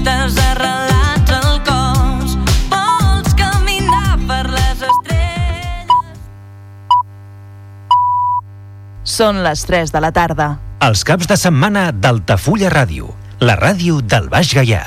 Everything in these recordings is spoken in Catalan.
portes arrelats al cos. Vols caminar per les estrelles. Són les 3 de la tarda. Els caps de setmana d'Altafulla Ràdio, la ràdio del Baix Gaià.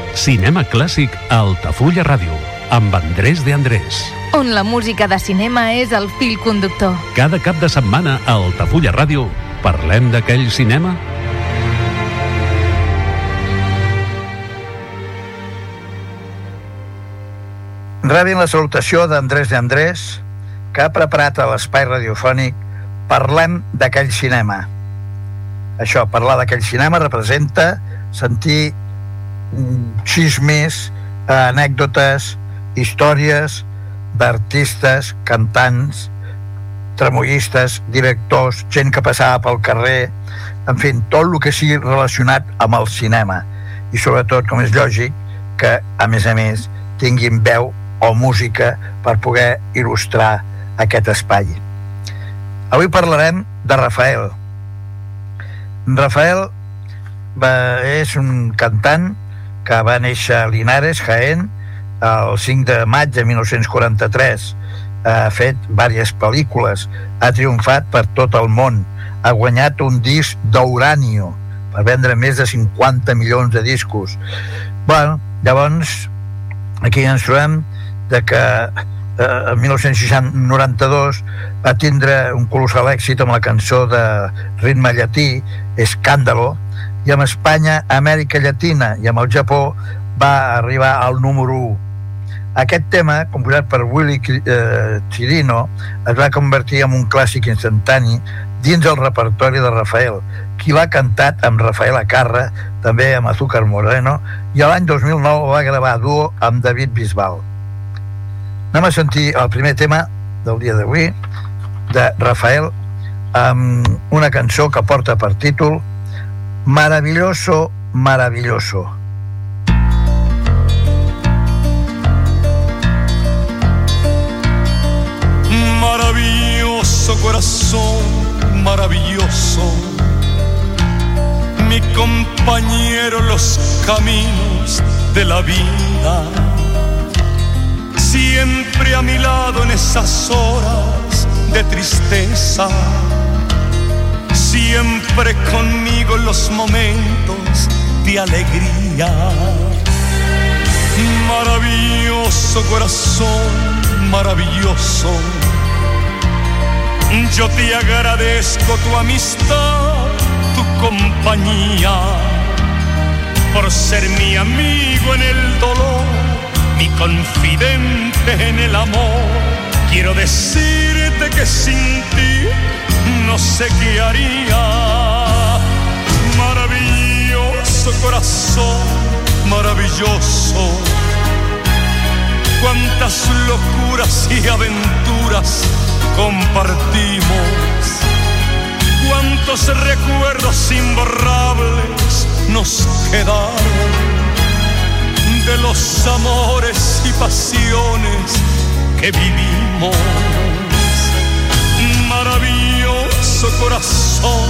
Cinema clàssic a Altafulla Ràdio, amb Andrés de Andrés. on la música de cinema és el fil conductor. Cada cap de setmana a Altafulla Ràdio parlem d'aquell cinema Rebin la salutació d'Andrés de Andrés, que ha preparat a l'espai radiofònic Parlem d'aquell cinema. Això, parlar d'aquell cinema representa sentir xismes, eh, anècdotes, històries d'artistes, cantants, tremollistes, directors, gent que passava pel carrer, en fi, tot el que sigui relacionat amb el cinema. I sobretot, com és lògic, que, a més a més, tinguin veu o música per poder il·lustrar aquest espai. Avui parlarem de Rafael. Rafael va, és un cantant que va néixer a Linares, Jaén, el 5 de maig de 1943. Ha fet diverses pel·lícules, ha triomfat per tot el món, ha guanyat un disc d'Uranio per vendre més de 50 milions de discos. Bueno, llavors, aquí ens trobem de que eh, en 1992 va tindre un colossal èxit amb la cançó de ritme llatí, Escàndalo, i amb Espanya, Amèrica Llatina i amb el Japó va arribar al número 1. Aquest tema, composat per Willy eh, Chirino, es va convertir en un clàssic instantani dins el repertori de Rafael, qui l'ha cantat amb Rafael Acarra, també amb Azúcar Moreno, i l'any 2009 va gravar duo amb David Bisbal. Anem a sentir el primer tema del dia d'avui, de Rafael, amb una cançó que porta per títol Maravilloso, maravilloso. Maravilloso corazón, maravilloso, mi compañero los caminos de la vida, siempre a mi lado en esas horas de tristeza, siempre conmigo los momentos de alegría. Maravilloso corazón, maravilloso. Yo te agradezco tu amistad, tu compañía, por ser mi amigo en el dolor, mi confidente en el amor. Quiero decirte que sin ti no sé. Maravilloso corazón, maravilloso. Cuántas locuras y aventuras compartimos. Cuántos recuerdos imborrables nos quedaron de los amores y pasiones que vivimos. Maravilloso corazón,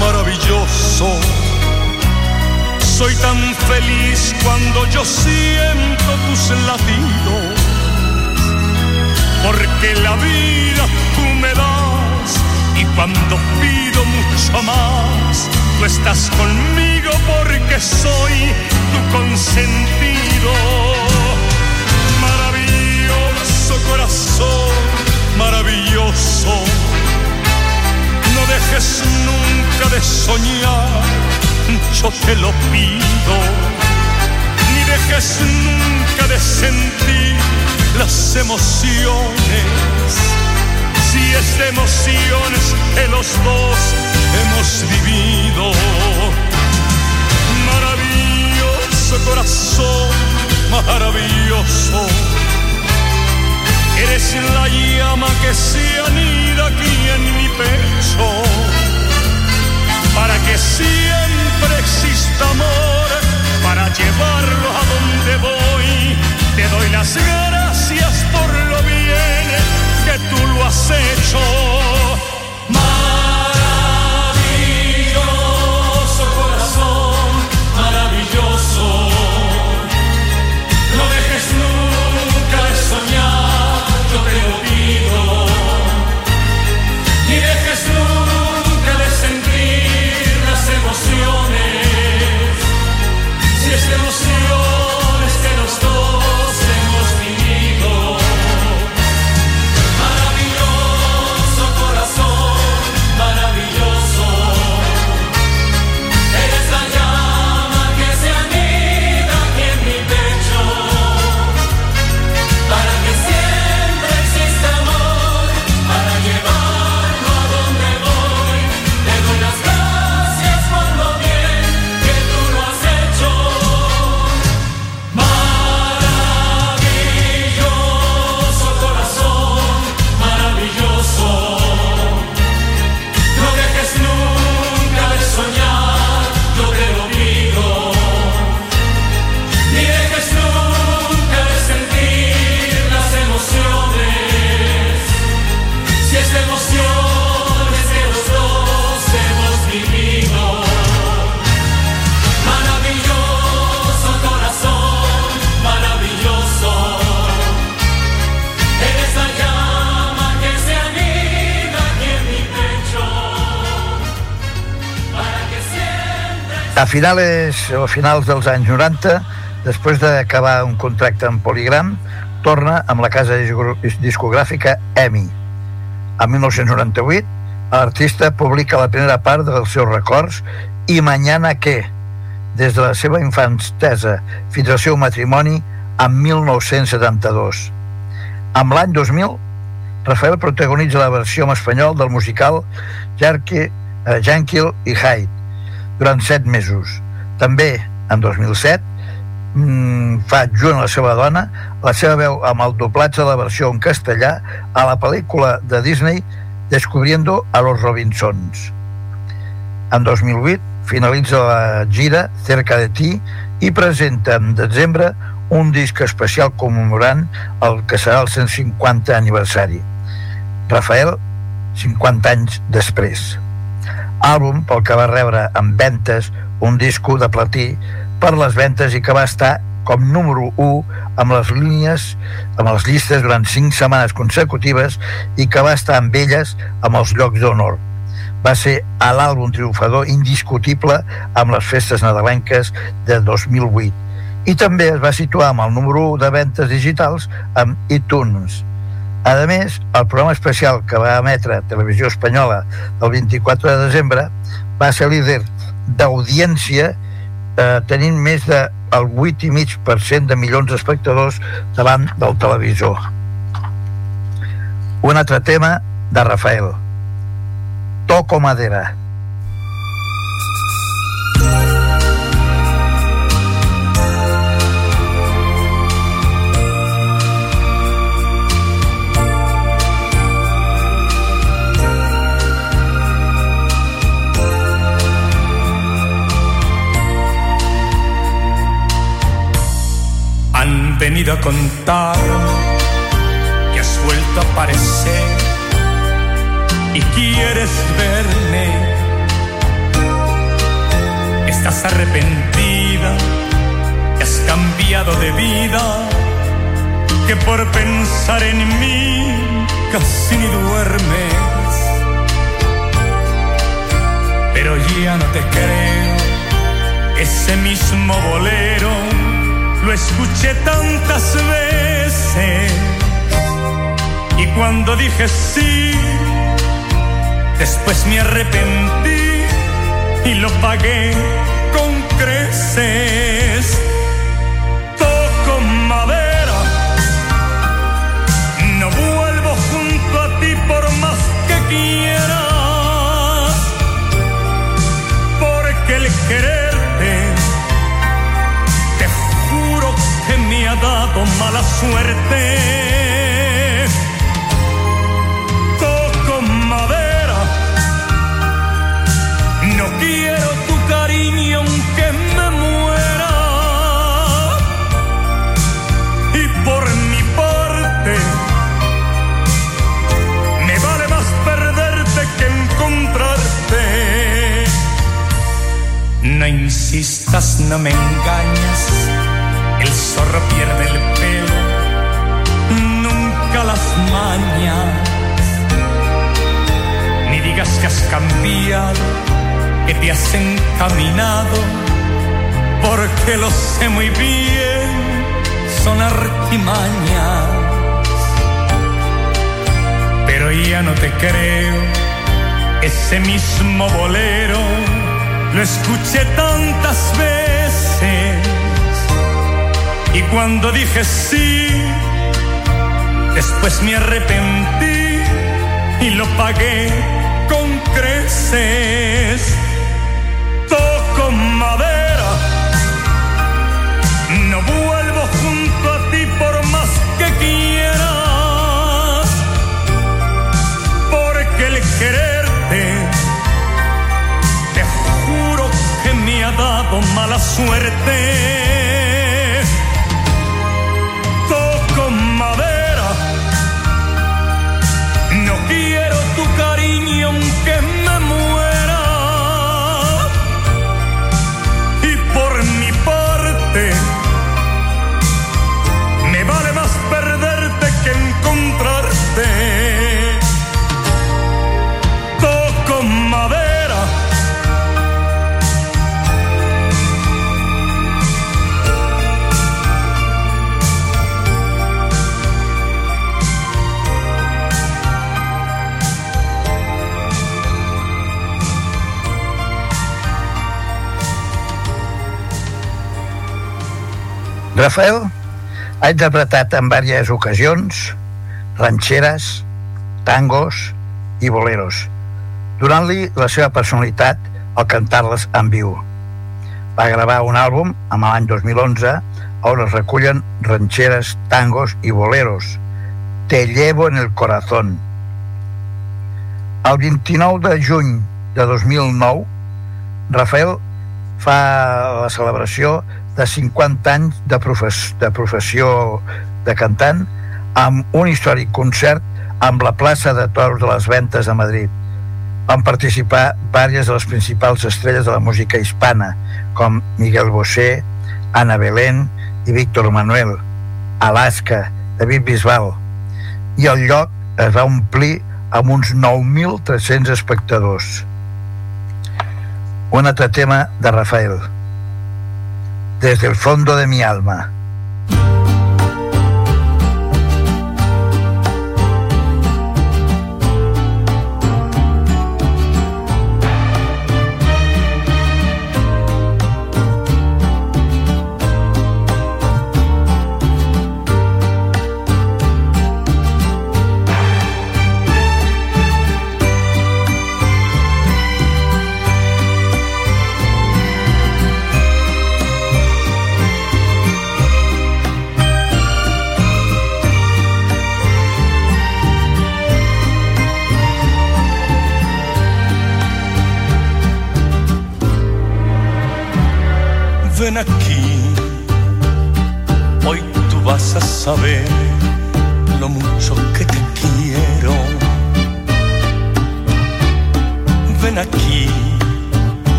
maravilloso. Soy tan feliz cuando yo siento tus latidos, porque la vida tú me das y cuando pido mucho más, tú estás conmigo porque soy tu consentido. Maravilloso corazón, maravilloso. No dejes nunca de soñar yo te lo pido. Ni dejes nunca de sentir las emociones. Si es de emociones que los dos hemos vivido. Maravilloso corazón, maravilloso. Eres la llama que se anida aquí en mi pecho. Para que siempre exista amor, para llevarlo a donde voy. Te doy las gracias por lo bien que tú lo has hecho. Finales o finals dels anys 90, després d'acabar un contracte amb Polygram, torna amb la casa disco- discogràfica EMI. A 1998, l'artista publica la primera part dels seus records i Mañana què? des de la seva infantesa fins al seu matrimoni en 1972. Amb l'any 2000, Rafael protagonitza la versió en espanyol del musical Jerky, eh, Jekyll i Hyde durant set mesos. També, en 2007, mm, fa junt la seva dona la seva veu amb el doblatge de la versió en castellà a la pel·lícula de Disney Descubriendo a los Robinsons. En 2008 finalitza la gira Cerca de ti i presenta en desembre un disc especial commemorant el que serà el 150 aniversari. Rafael, 50 anys després. Àlbum pel que va rebre en ventes un disco de platí per les ventes i que va estar com número 1 amb les línies amb les llistes durant 5 setmanes consecutives i que va estar amb elles amb els llocs d'honor va ser a l'àlbum triomfador indiscutible amb les festes nadalenques de 2008 i també es va situar amb el número 1 de ventes digitals amb iTunes. A més, el programa especial que va emetre Televisió Espanyola el 24 de desembre va ser líder d'audiència eh, tenint més del 8,5% de milions d'espectadors davant del televisor. Un altre tema de Rafael. Toco madera. Venido a contar que has vuelto a aparecer y quieres verme. Estás arrepentida, que has cambiado de vida, que por pensar en mí casi ni duermes. Pero ya no te creo, ese mismo bolero lo escuché tantas veces y cuando dije sí, después me arrepentí y lo pagué con creces. Suerte. Toco madera, no quiero tu cariño aunque me muera. Y por mi parte, me vale más perderte que encontrarte. No insistas, no me engañas. El zorro pierde el mañas. Ni digas que has cambiado, que te has encaminado, porque lo sé muy bien, son artimañas. Pero ya no te creo, ese mismo bolero lo escuché tantas veces y cuando dije sí, después me arrepentí y lo pagué con creces. Toco madera, no vuelvo junto a ti por más que quieras, porque el quererte te juro que me ha dado mala suerte. Rafael ha interpretat en diverses ocasions ranxeres, tangos i boleros, donant-li la seva personalitat al cantar-les en viu. Va gravar un àlbum amb l'any 2011 on es recullen ranxeres, tangos i boleros. Te llevo en el corazón. El 29 de juny de 2009, Rafael fa la celebració de 50 anys de, profes de professió de cantant amb un històric concert amb la plaça de Toros de les Ventes de Madrid. Van participar diverses de les principals estrelles de la música hispana, com Miguel Bosé, Ana Belén i Víctor Manuel, Alaska, David Bisbal. I el lloc es va omplir amb uns 9.300 espectadors. Un altre tema de Rafael. Desde el fondo de mi alma.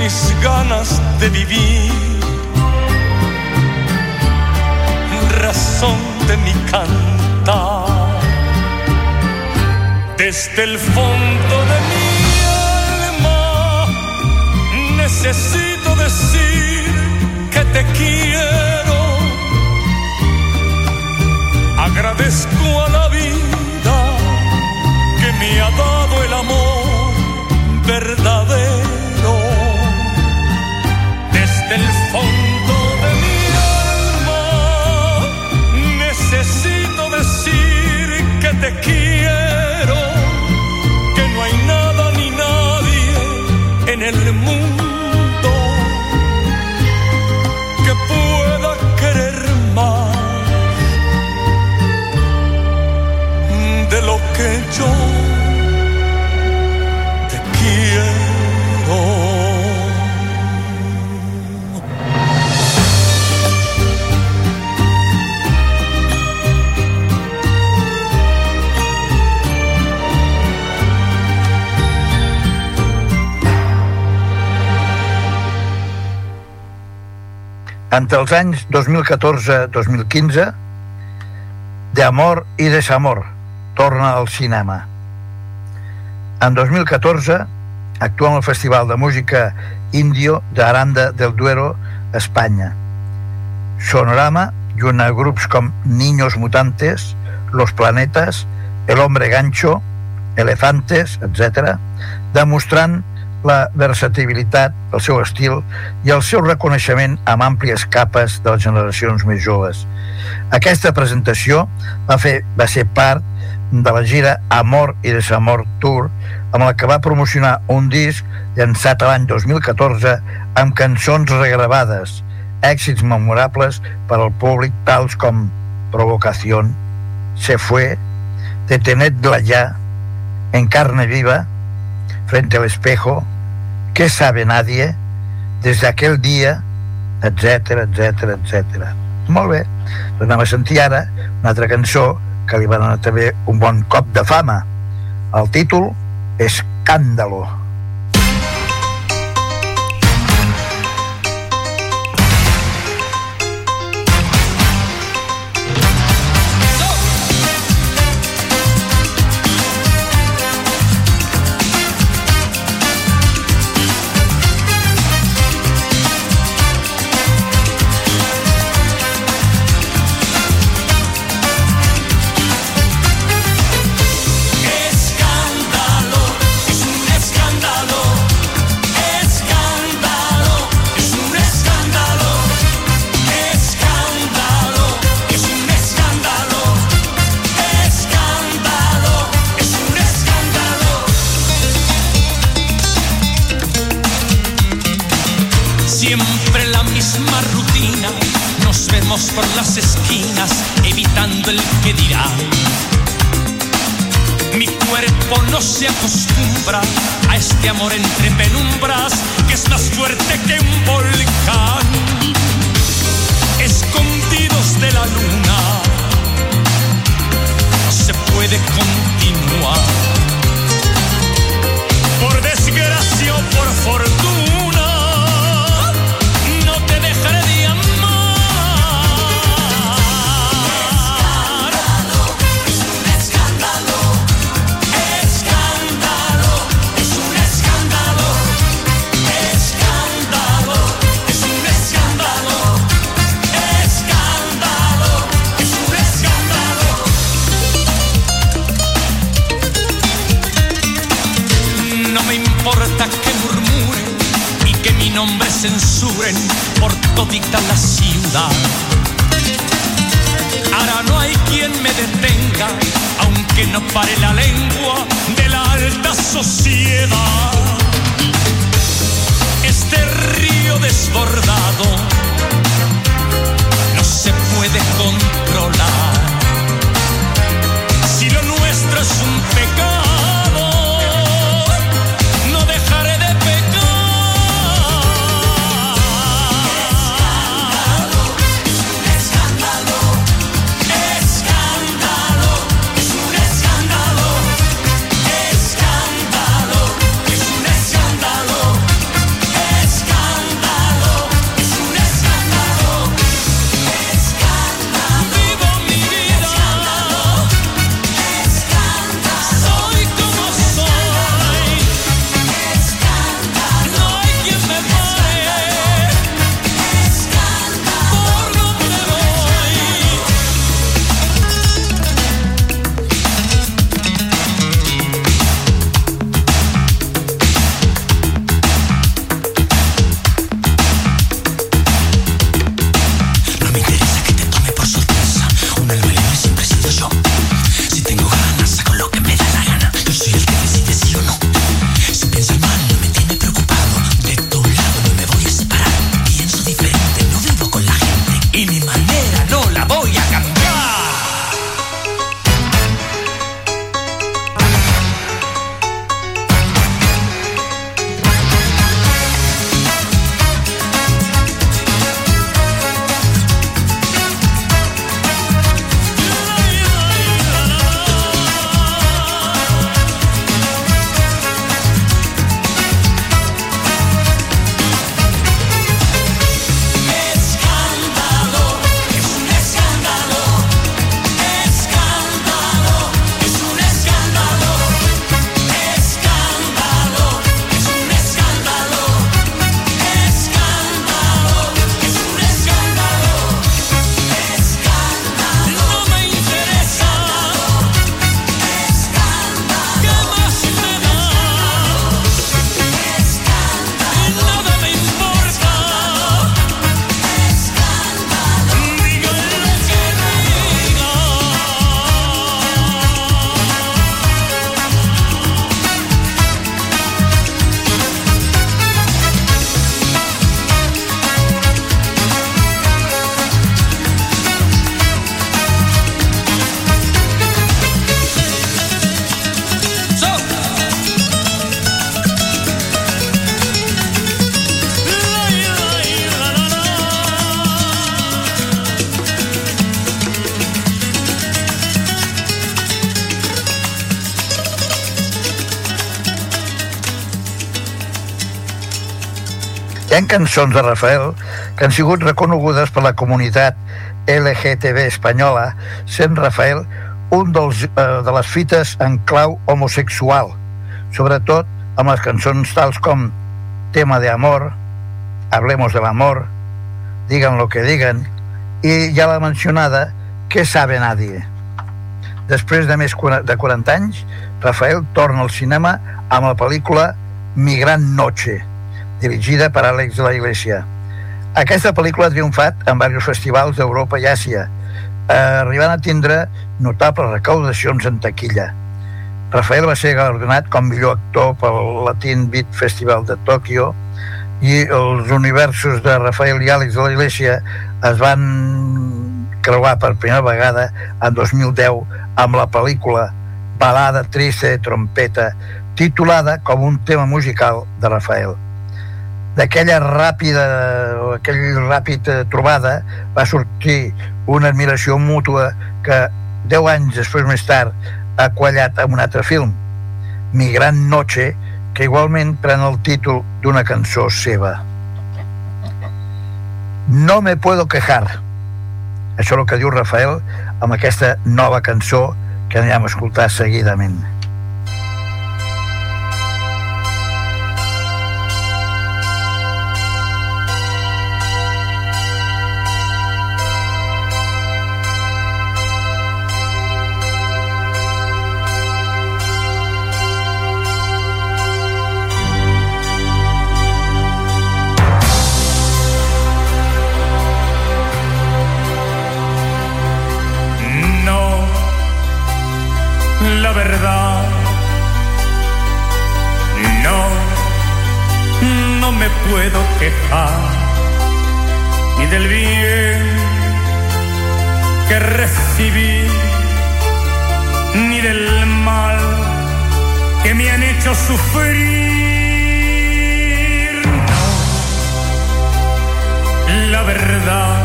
Mis ganas de vivir, razón de mi cantar. Desde el fondo de mi alma necesito decir que te quiero. Agradezco a Entre els anys 2014-2015, De amor i desamor torna al cinema. En 2014 actua en el Festival de Música Indio de Aranda del Duero, Espanya. Sonorama junt a grups com Niños Mutantes, Los Planetas, El Hombre Gancho, Elefantes, etc., demostrant la versatilitat, el seu estil i el seu reconeixement amb àmplies capes de les generacions més joves. Aquesta presentació va, fer, va ser part de la gira Amor i Desamor Tour amb la que va promocionar un disc llançat l'any 2014 amb cançons regravades, èxits memorables per al públic tals com Provocación, Se fue, Detenedla ya, En carne viva, Frente al espejo, ¿Qué sabe nadie? Desde aquel día, etc etc etc. Molt bé, doncs anem a sentir ara una altra cançó que li va donar també un bon cop de fama. El títol. Escándalo, es por las esquinas evitando el que dirá. Mi cuerpo no se acostumbra a este amor entre penumbras que es más fuerte que un volcán. Escondidos de la luna, no se puede continuar. Por desgracia o por fortuna, Hi cançons de Rafael que han sigut reconegudes per la comunitat LGTB espanyola, sent Rafael un dels, eh, de les fites en clau homosexual, sobretot amb les cançons tals com Tema de amor, Hablemos del amor, Digan lo que digan, i ja la mencionada Que sabe nadie. Després de més de 40 anys, Rafael torna al cinema amb la pel·lícula Mi gran noche, dirigida per Àlex de la Iglesia. Aquesta pel·lícula ha triomfat en diversos festivals d'Europa i Àsia, eh, arribant a tindre notables recaudacions en taquilla. Rafael va ser galardonat com millor actor pel Latin Beat Festival de Tòquio i els universos de Rafael i Àlex de la Iglesia es van creuar per primera vegada en 2010 amb la pel·lícula Balada triste trompeta titulada com un tema musical de Rafael. D'aquella ràpida o aquell ràpid eh, trobada va sortir una admiració mútua que 10 anys després més tard ha quallat amb un altre film, Mi gran noche, que igualment pren el títol d'una cançó seva. No me puedo quejar. Això és el que diu Rafael amb aquesta nova cançó que anirem a escoltar seguidament. Puedo quejar ni del bien que recibí, ni del mal que me han hecho sufrir. No, la verdad,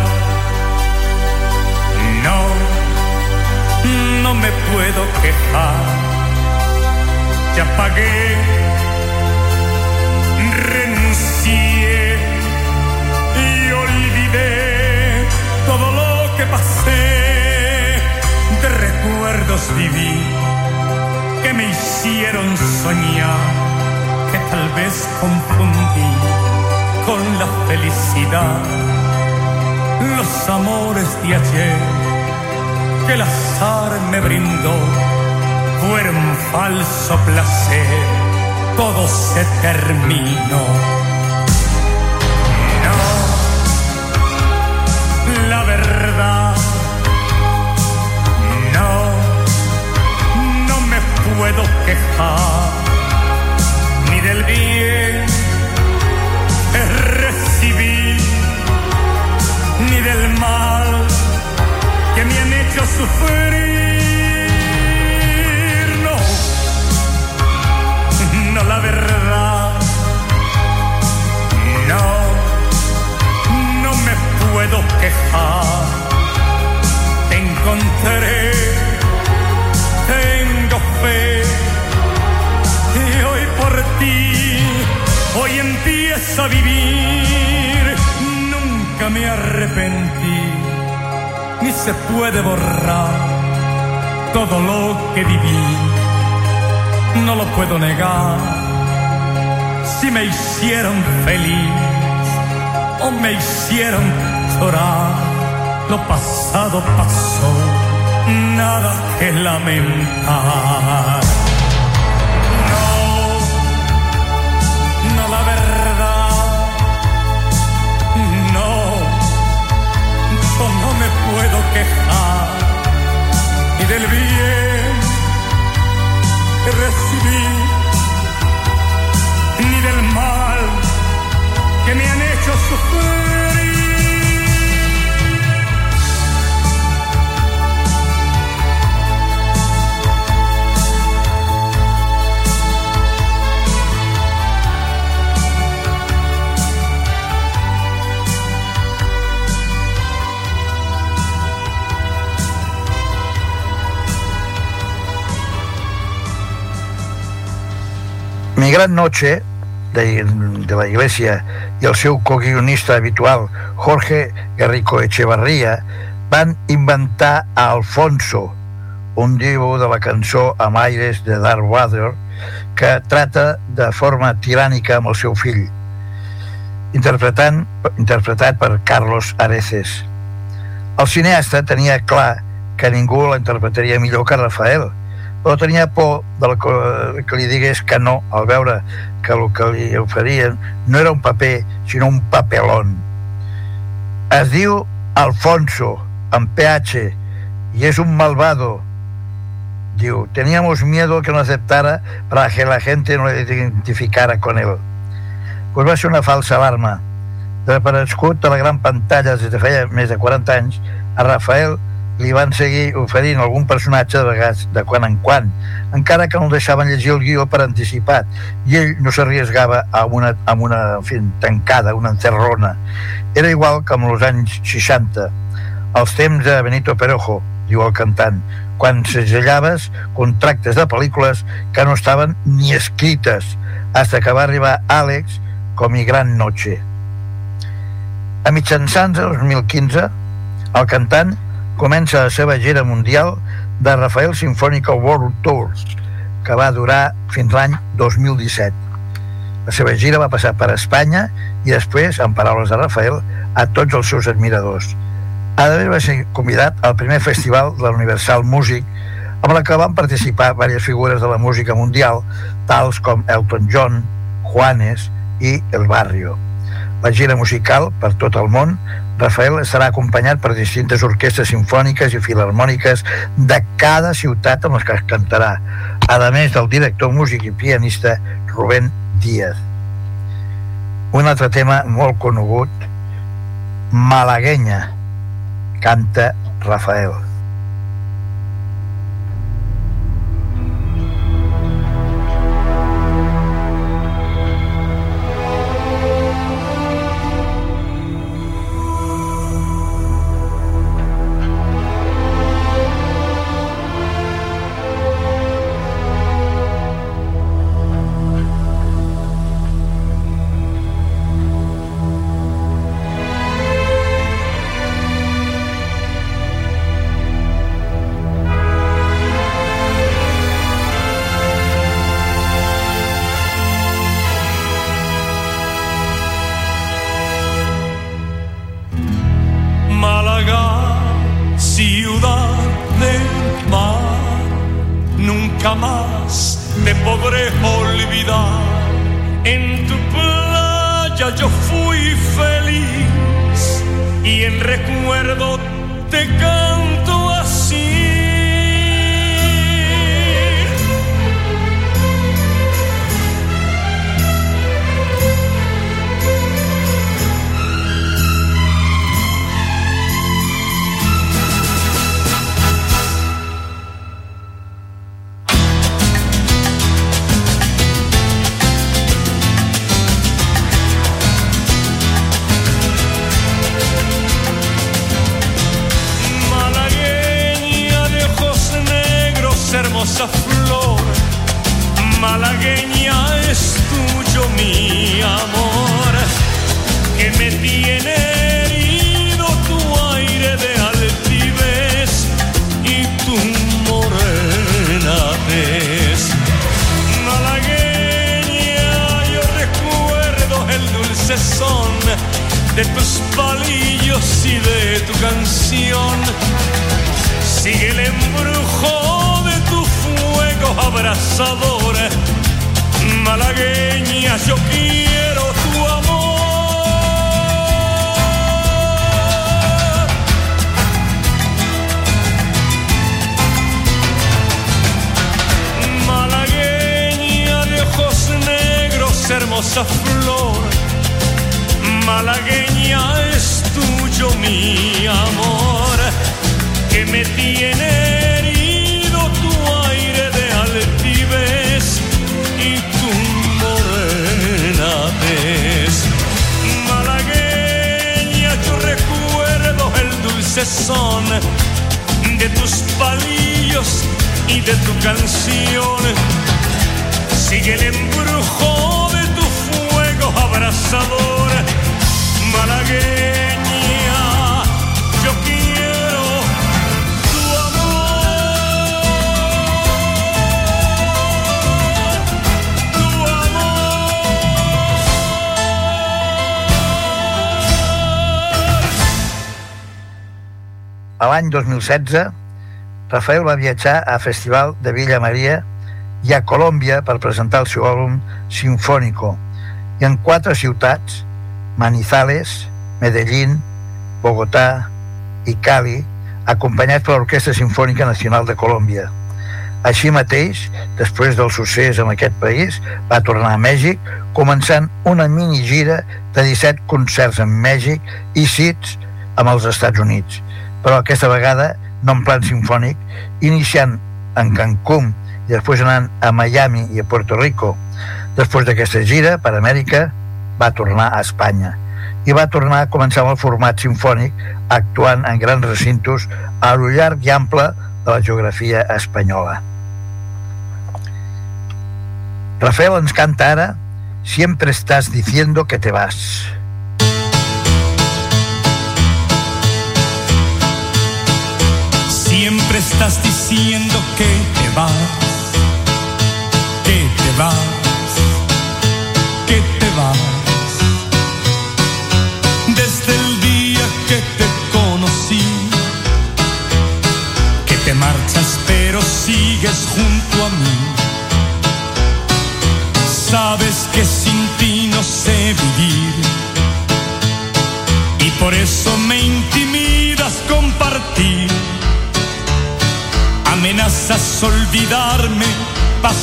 no no me puedo quejar. Ya pagué, viví que me hicieron soñar, que tal vez confundí con la felicidad. Los amores de ayer que el azar me brindó fueron falso placer, todo se terminó. Quejar ni del bien que recibí, ni del mal que me han hecho sufrir. No, no la verdad. No, no me puedo quejar. Te encontraré, tengo fe. Por ti, hoy empiezo a vivir. Nunca me arrepentí ni se puede borrar todo lo que viví. No lo puedo negar. Si me hicieron feliz o me hicieron llorar, lo pasado pasó, nada que lamentar. Del bien que recibí, ni del mal que me han hecho sufrir. Mi gran noche de, de la Iglesia i el seu co-guionista habitual Jorge Garrico Echevarría van inventar a Alfonso, un diu de la cançó Amb aires de Darth Vader que trata de forma tirànica amb el seu fill, interpretant, interpretat per Carlos Areces. El cineasta tenia clar que ningú la interpretaria millor que Rafael, però tenia por del que, que li digués que no al veure que el que li oferien no era un paper, sinó un papelón. Es diu Alfonso, amb PH, y es un malvado. Diu, teníamos miedo que no aceptara para que la gente no identificara con él. Pues va ser una falsa alarma. Desaparegut de la gran pantalla des de feia més de 40 anys, a Rafael li van seguir oferint algun personatge de vegades, de quan en quan, encara que no deixaven llegir el guió per anticipat, i ell no s'arriesgava a una, a una en fi, tancada, una encerrona. Era igual que amb els anys 60, els temps de Benito Perojo, diu el cantant, quan segellaves contractes de pel·lícules que no estaven ni escrites, hasta que va arribar Àlex com mi gran noche. A mitjançants del 2015, el cantant comença la seva gira mundial de Rafael Sinfónica World Tour, que va durar fins l'any 2017. La seva gira va passar per Espanya i després, en paraules de Rafael, a tots els seus admiradors. A més va ser convidat al primer festival de l'Universal Music, amb la que van participar diverses figures de la música mundial, tals com Elton John, Juanes i El Barrio. La gira musical per tot el món Rafael estarà acompanyat per distintes orquestres sinfòniques i filarmòniques de cada ciutat en les que es cantarà, a més del director músic i pianista Rubén Díaz. Un altre tema molt conegut, Malaguenya, canta Rafael. te cae. Son de tus palillos y de tu canción. Sigue el embrujo de tu fuego abrasador, malagueña. A l'any 2016, Rafael va viatjar a Festival de Villa Maria i a Colòmbia per presentar el seu àlbum Sinfónico i en quatre ciutats, Manizales, Medellín, Bogotà i Cali, acompanyat per l'Orquestra Sinfònica Nacional de Colòmbia. Així mateix, després del succés en aquest país, va tornar a Mèxic, començant una mini gira de 17 concerts en Mèxic i cits amb els Estats Units, però aquesta vegada no en plan sinfònic, iniciant en Cancún i després anant a Miami i a Puerto Rico. Després d'aquesta gira per Amèrica, va tornar a Espanya i va tornar a començar amb el format sinfònic actuant en grans recintos a lo llarg i ample de la geografia espanyola. Rafael ens canta ara Siempre estás diciendo que te vas. Siempre estás diciendo que te vas, que te vas,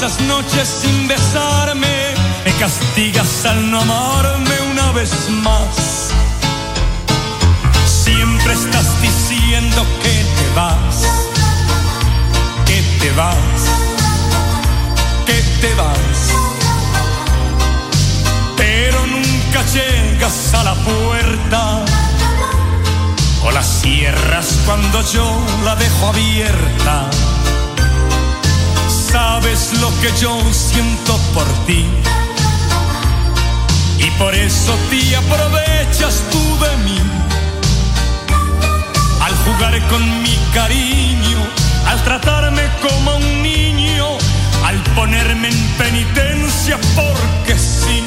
pasas noches sin besarme, me castigas al no amarme una vez más. Siempre estás diciendo que te vas, que te vas, que te vas. Pero nunca llegas a la puerta o la cierras cuando yo la dejo abierta. Sabes lo que yo siento por ti y por eso te aprovechas tú de mí. Al jugar con mi cariño, al tratarme como un niño, al ponerme en penitencia porque sí.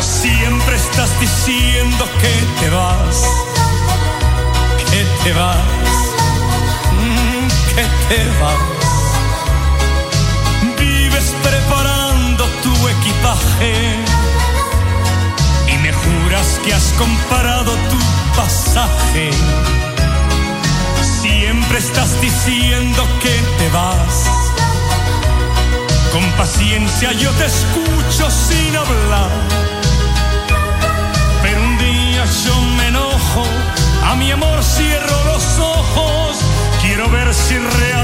Siempre estás diciendo que te vas, que te vas, mm, que te vas. Preparando tu equipaje y me juras que has comprado tu pasaje. Siempre estás diciendo que te vas. Con paciencia yo te escucho sin hablar pero un día yo me enojo, a mi amor cierro los ojos, quiero ver si realmente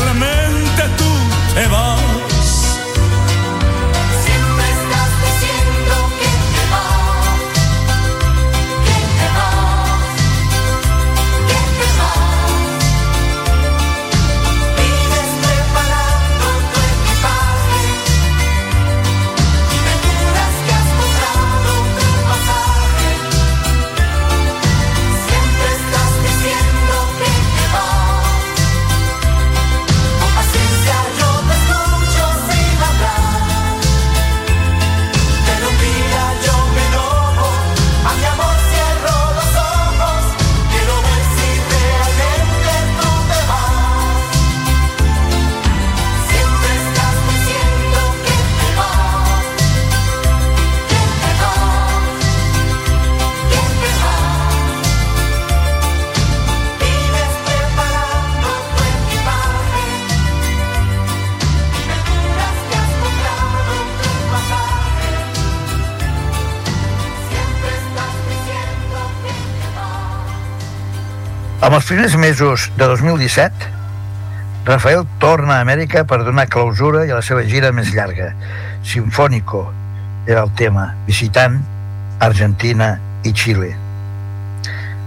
els primers mesos de 2017, Rafael torna a Amèrica per donar clausura i a la seva gira més llarga. Sinfónico era el tema, visitant Argentina i Xile.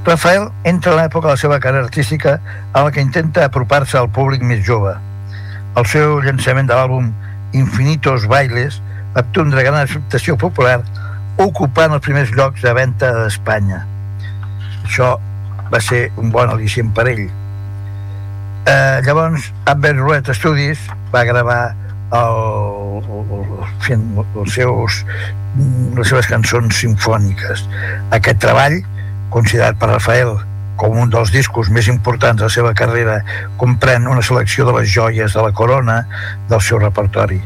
Rafael entra a l'època de la seva carrera artística en la que intenta apropar-se al públic més jove. El seu llançament de l'àlbum Infinitos Bailes va obtindre gran acceptació popular ocupant els primers llocs de venda d'Espanya. Això va ser un bon al·licient per ell. Eh, llavors, Abbey Road Studies va gravar el, el, els seus, les seves cançons sinfòniques. Aquest treball, considerat per Rafael com un dels discos més importants de la seva carrera, comprèn una selecció de les joies de la corona del seu repertori.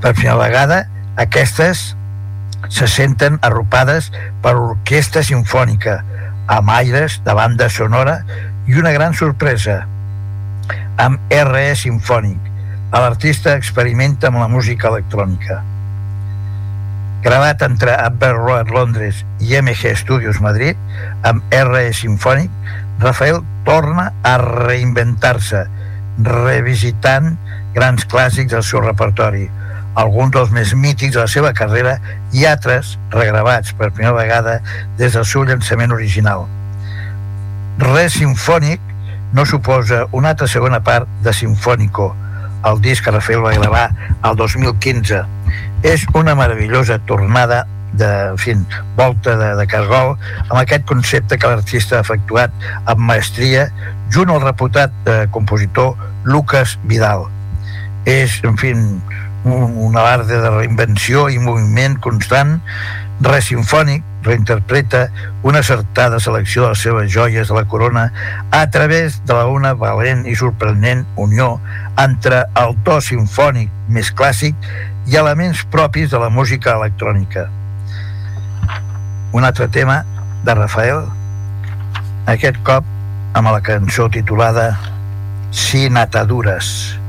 Per primera vegada, aquestes se senten arropades per orquestra sinfònica, amb aires de banda sonora i una gran sorpresa. amb RE Sinfònic. L'artista experimenta amb la música electrònica. Gravat entre Abbey Road Londres i MG Studios Madrid, amb RE Sinfònic, Rafael torna a reinventar-se, revisitant grans clàssics del seu repertori, alguns dels més mítics de la seva carrera i altres regravats per primera vegada des del seu llançament original. Re Sinfònic no suposa una altra segona part de Sinfònico, el disc que Rafael va gravar el 2015. És una meravellosa tornada de, en fi, volta de, de cargol amb aquest concepte que l'artista ha efectuat amb maestria junt al reputat eh, compositor Lucas Vidal. És, en fi, un, un alarde de reinvenció i moviment constant, re sinfònic, reinterpreta una acertada selecció de les seves joies de la corona a través de la una valent i sorprenent unió entre el to sinfònic més clàssic i elements propis de la música electrònica. Un altre tema de Rafael, aquest cop amb la cançó titulada Sin atadures. Porque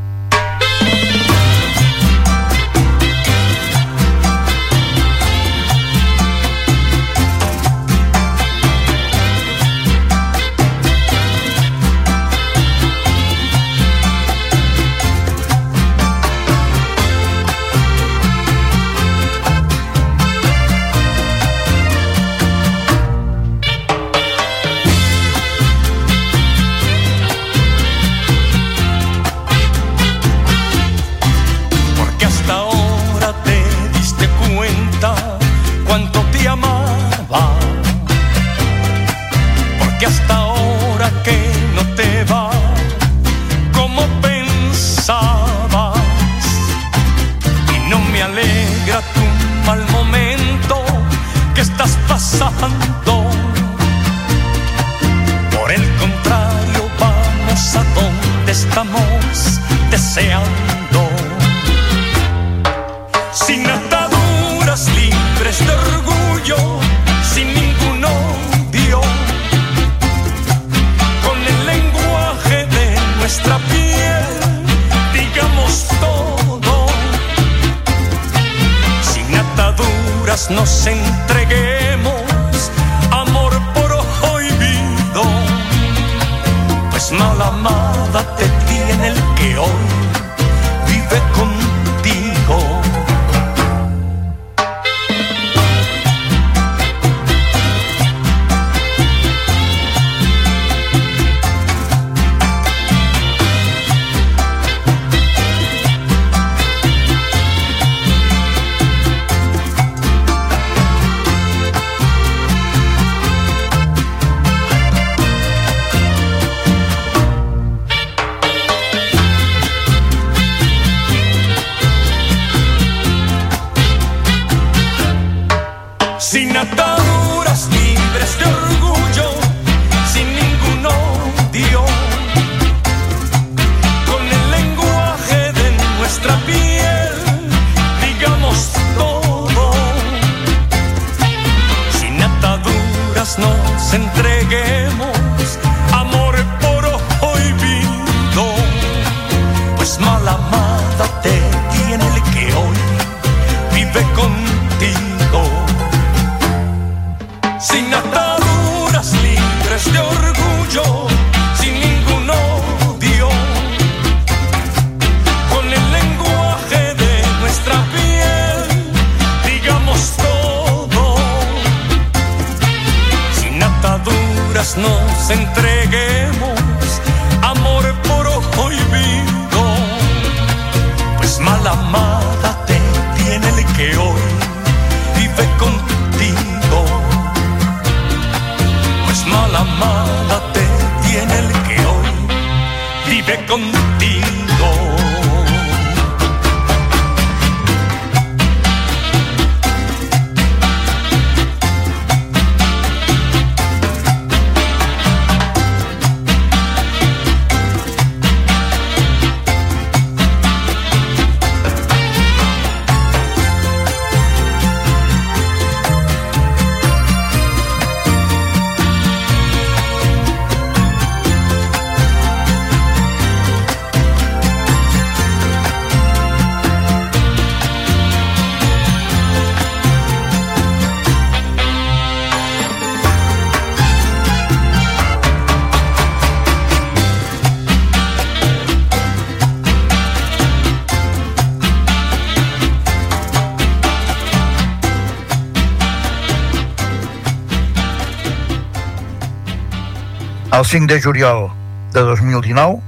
El 5 de juliol de 2019,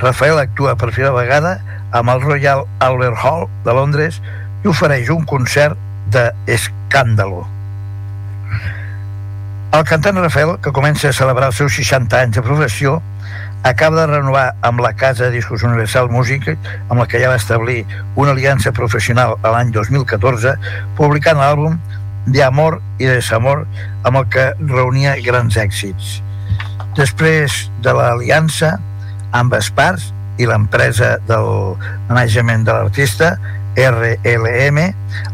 Rafael actua per primera vegada amb el Royal Albert Hall de Londres i ofereix un concert de escàndalo. El cantant Rafael, que comença a celebrar els seus 60 anys de professió, acaba de renovar amb la Casa de Discos Universal Music, amb la que ja va establir una aliança professional a l'any 2014, publicant l'àlbum De Amor i Desamor, amb el que reunia grans èxits. Després de l'aliança, ambes parts i l'empresa del management de l'artista, RLM,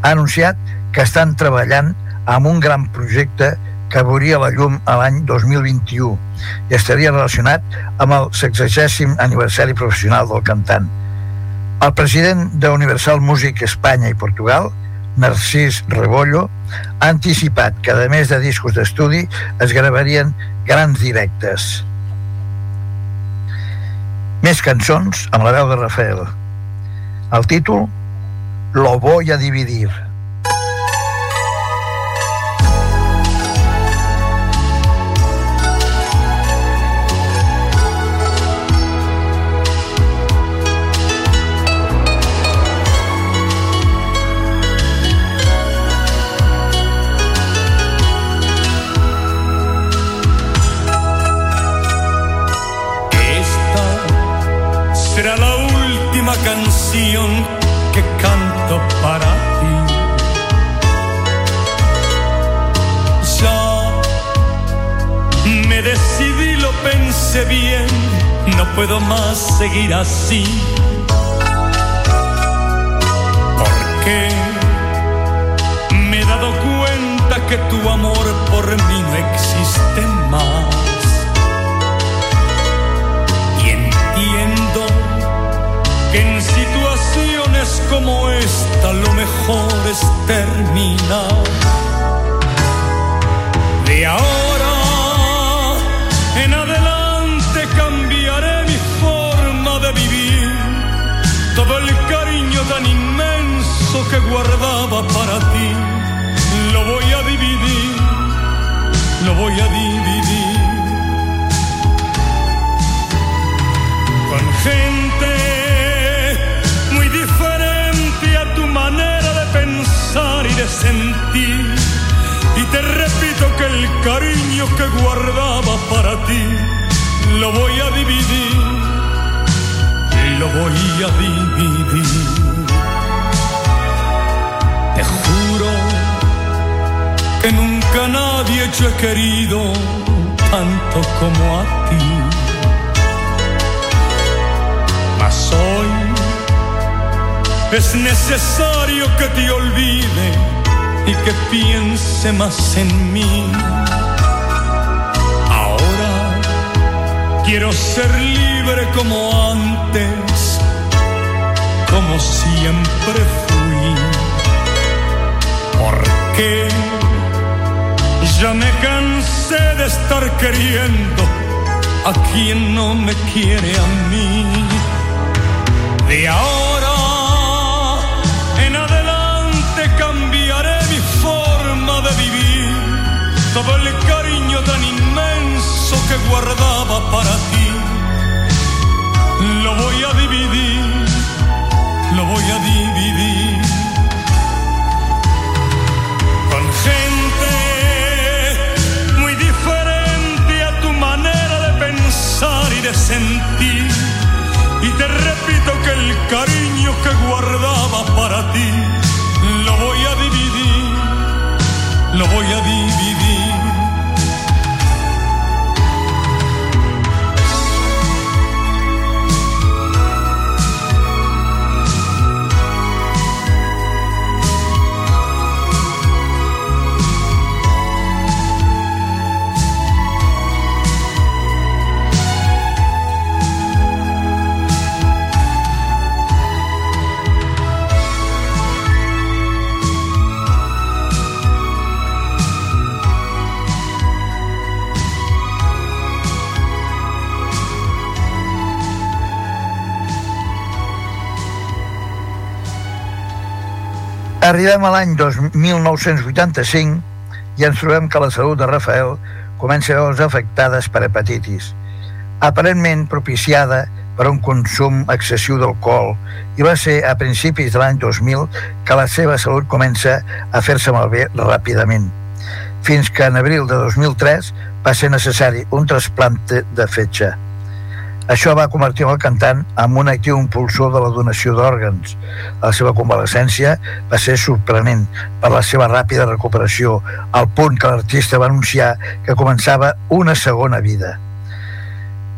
ha anunciat que estan treballant amb un gran projecte que veuria la llum a l'any 2021 i estaria relacionat amb el 60è aniversari professional del cantant. El president de Universal Music Espanya i Portugal, Narcís Rebollo, ha anticipat que, a més de discos d'estudi, es gravarien grans directes. Més cançons amb la veu de Rafael. El títol Lo voy a dividir. Que canto para ti. Ya me decidí, lo pensé bien, no puedo más seguir así. Porque me he dado cuenta que tu amor por mí no existe más. Como esta lo mejor es terminar. De ahora en adelante cambiaré mi forma de vivir. Todo el cariño tan inmenso que guardaba para ti, lo voy a dividir, lo voy a dividir. Y te repito que el cariño que guardaba para ti lo voy a dividir, lo voy a dividir. Te juro que nunca nadie yo he querido tanto como a ti. Mas hoy es necesario que te olvide y que piense más en mí. Ahora quiero ser libre como antes, como siempre fui. Porque ya me cansé de estar queriendo a quien no me quiere a mí. De ahora Todo el cariño tan inmenso que guardaba para ti. Lo voy a dividir, lo voy a dividir. Con gente muy diferente a tu manera de pensar y de sentir. Y te repito que el cariño que guardaba para ti lo voy a dividir, lo voy a dividir. Arribem a l'any dos- 1985 i ens trobem que la salut de Rafael comença a veure afectades per hepatitis, aparentment propiciada per un consum excessiu d'alcohol i va ser a principis de l'any 2000 que la seva salut comença a fer-se malbé ràpidament, fins que en abril de 2003 va ser necessari un trasplante de fetge. Això va convertir el cantant en un actiu impulsor de la donació d'òrgans. La seva convalescència va ser sorprenent per la seva ràpida recuperació, al punt que l'artista va anunciar que començava una segona vida.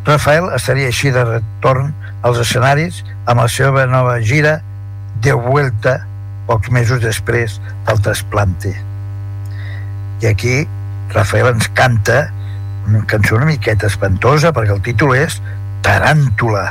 Rafael estaria així de retorn als escenaris amb la seva nova gira De Vuelta pocs mesos després del trasplante. I aquí Rafael ens canta una cançó una miqueta espantosa perquè el títol és Taràntula.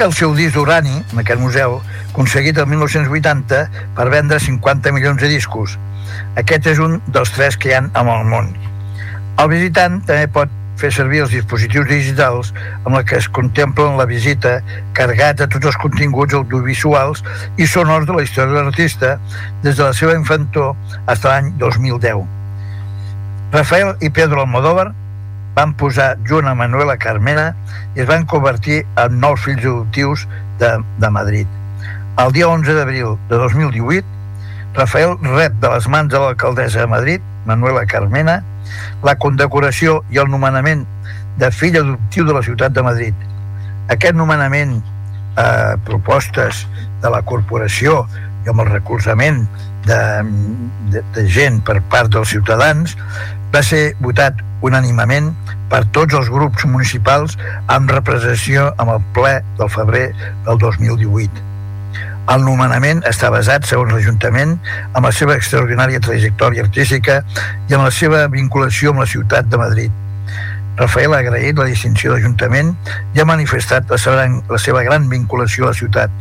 Destaca el seu disc d'urani, en aquest museu, aconseguit el 1980 per vendre 50 milions de discos. Aquest és un dels tres que hi ha en el món. El visitant també pot fer servir els dispositius digitals amb la que es contemplen la visita carregats de tots els continguts audiovisuals i sonors de la història de l'artista des de la seva infantor fins a l'any 2010. Rafael i Pedro Almodóvar van posar junt a Manuela Carmena i es van convertir en nous fills adoptius de, de Madrid. El dia 11 d'abril de 2018, Rafael rep de les mans de l'alcaldessa de Madrid, Manuela Carmena, la condecoració i el nomenament de fill adoptiu de la ciutat de Madrid. Aquest nomenament, eh, propostes de la corporació i amb el recolzament de, de, de gent per part dels ciutadans, va ser votat unànimament per tots els grups municipals amb representació amb el ple del febrer del 2018. El nomenament està basat, segons l'Ajuntament, amb la seva extraordinària trajectòria artística i amb la seva vinculació amb la ciutat de Madrid. Rafael ha agraït la distinció d'Ajuntament i ha manifestat la seva, la seva gran vinculació a la ciutat.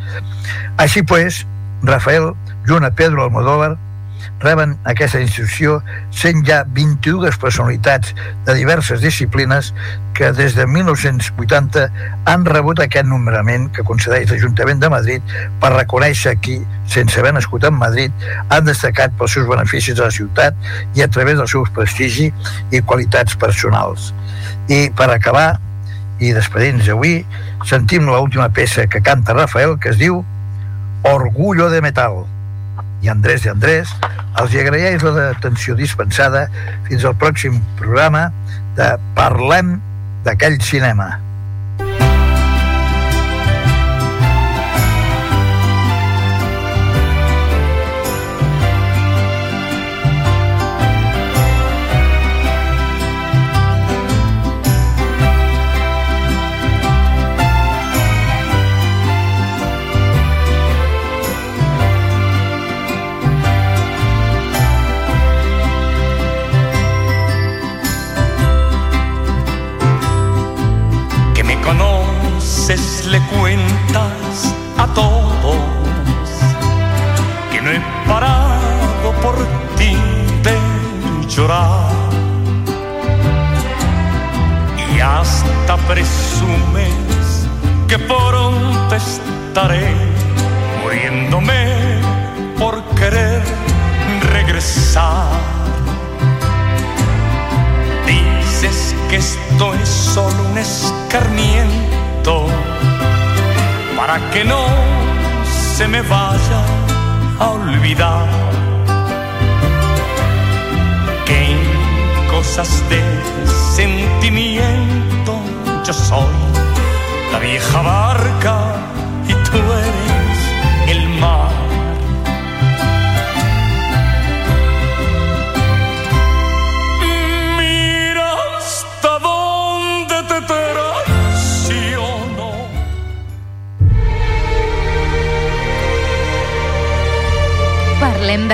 Així pues, Rafael, junt a Pedro Almodóvar, reben aquesta institució sent ja 22 personalitats de diverses disciplines que des de 1980 han rebut aquest nomenament que concedeix l'Ajuntament de Madrid per reconèixer qui, sense haver nascut en Madrid, han destacat pels seus beneficis a la ciutat i a través dels seus prestigi i qualitats personals. I per acabar, i despedint-nos avui, sentim l'última peça que canta Rafael, que es diu Orgullo de Metal i Andrés de Andrés, els hi agraeix l'atenció dispensada fins al pròxim programa de Parlem d'aquell cinema. Le cuentas a todos que no he parado por ti de llorar. Y hasta presumes que pronto estaré muriéndome por querer regresar. Dices que esto es solo un escarmiento para que no se me vaya a olvidar. Que en cosas de sentimiento yo soy la vieja barca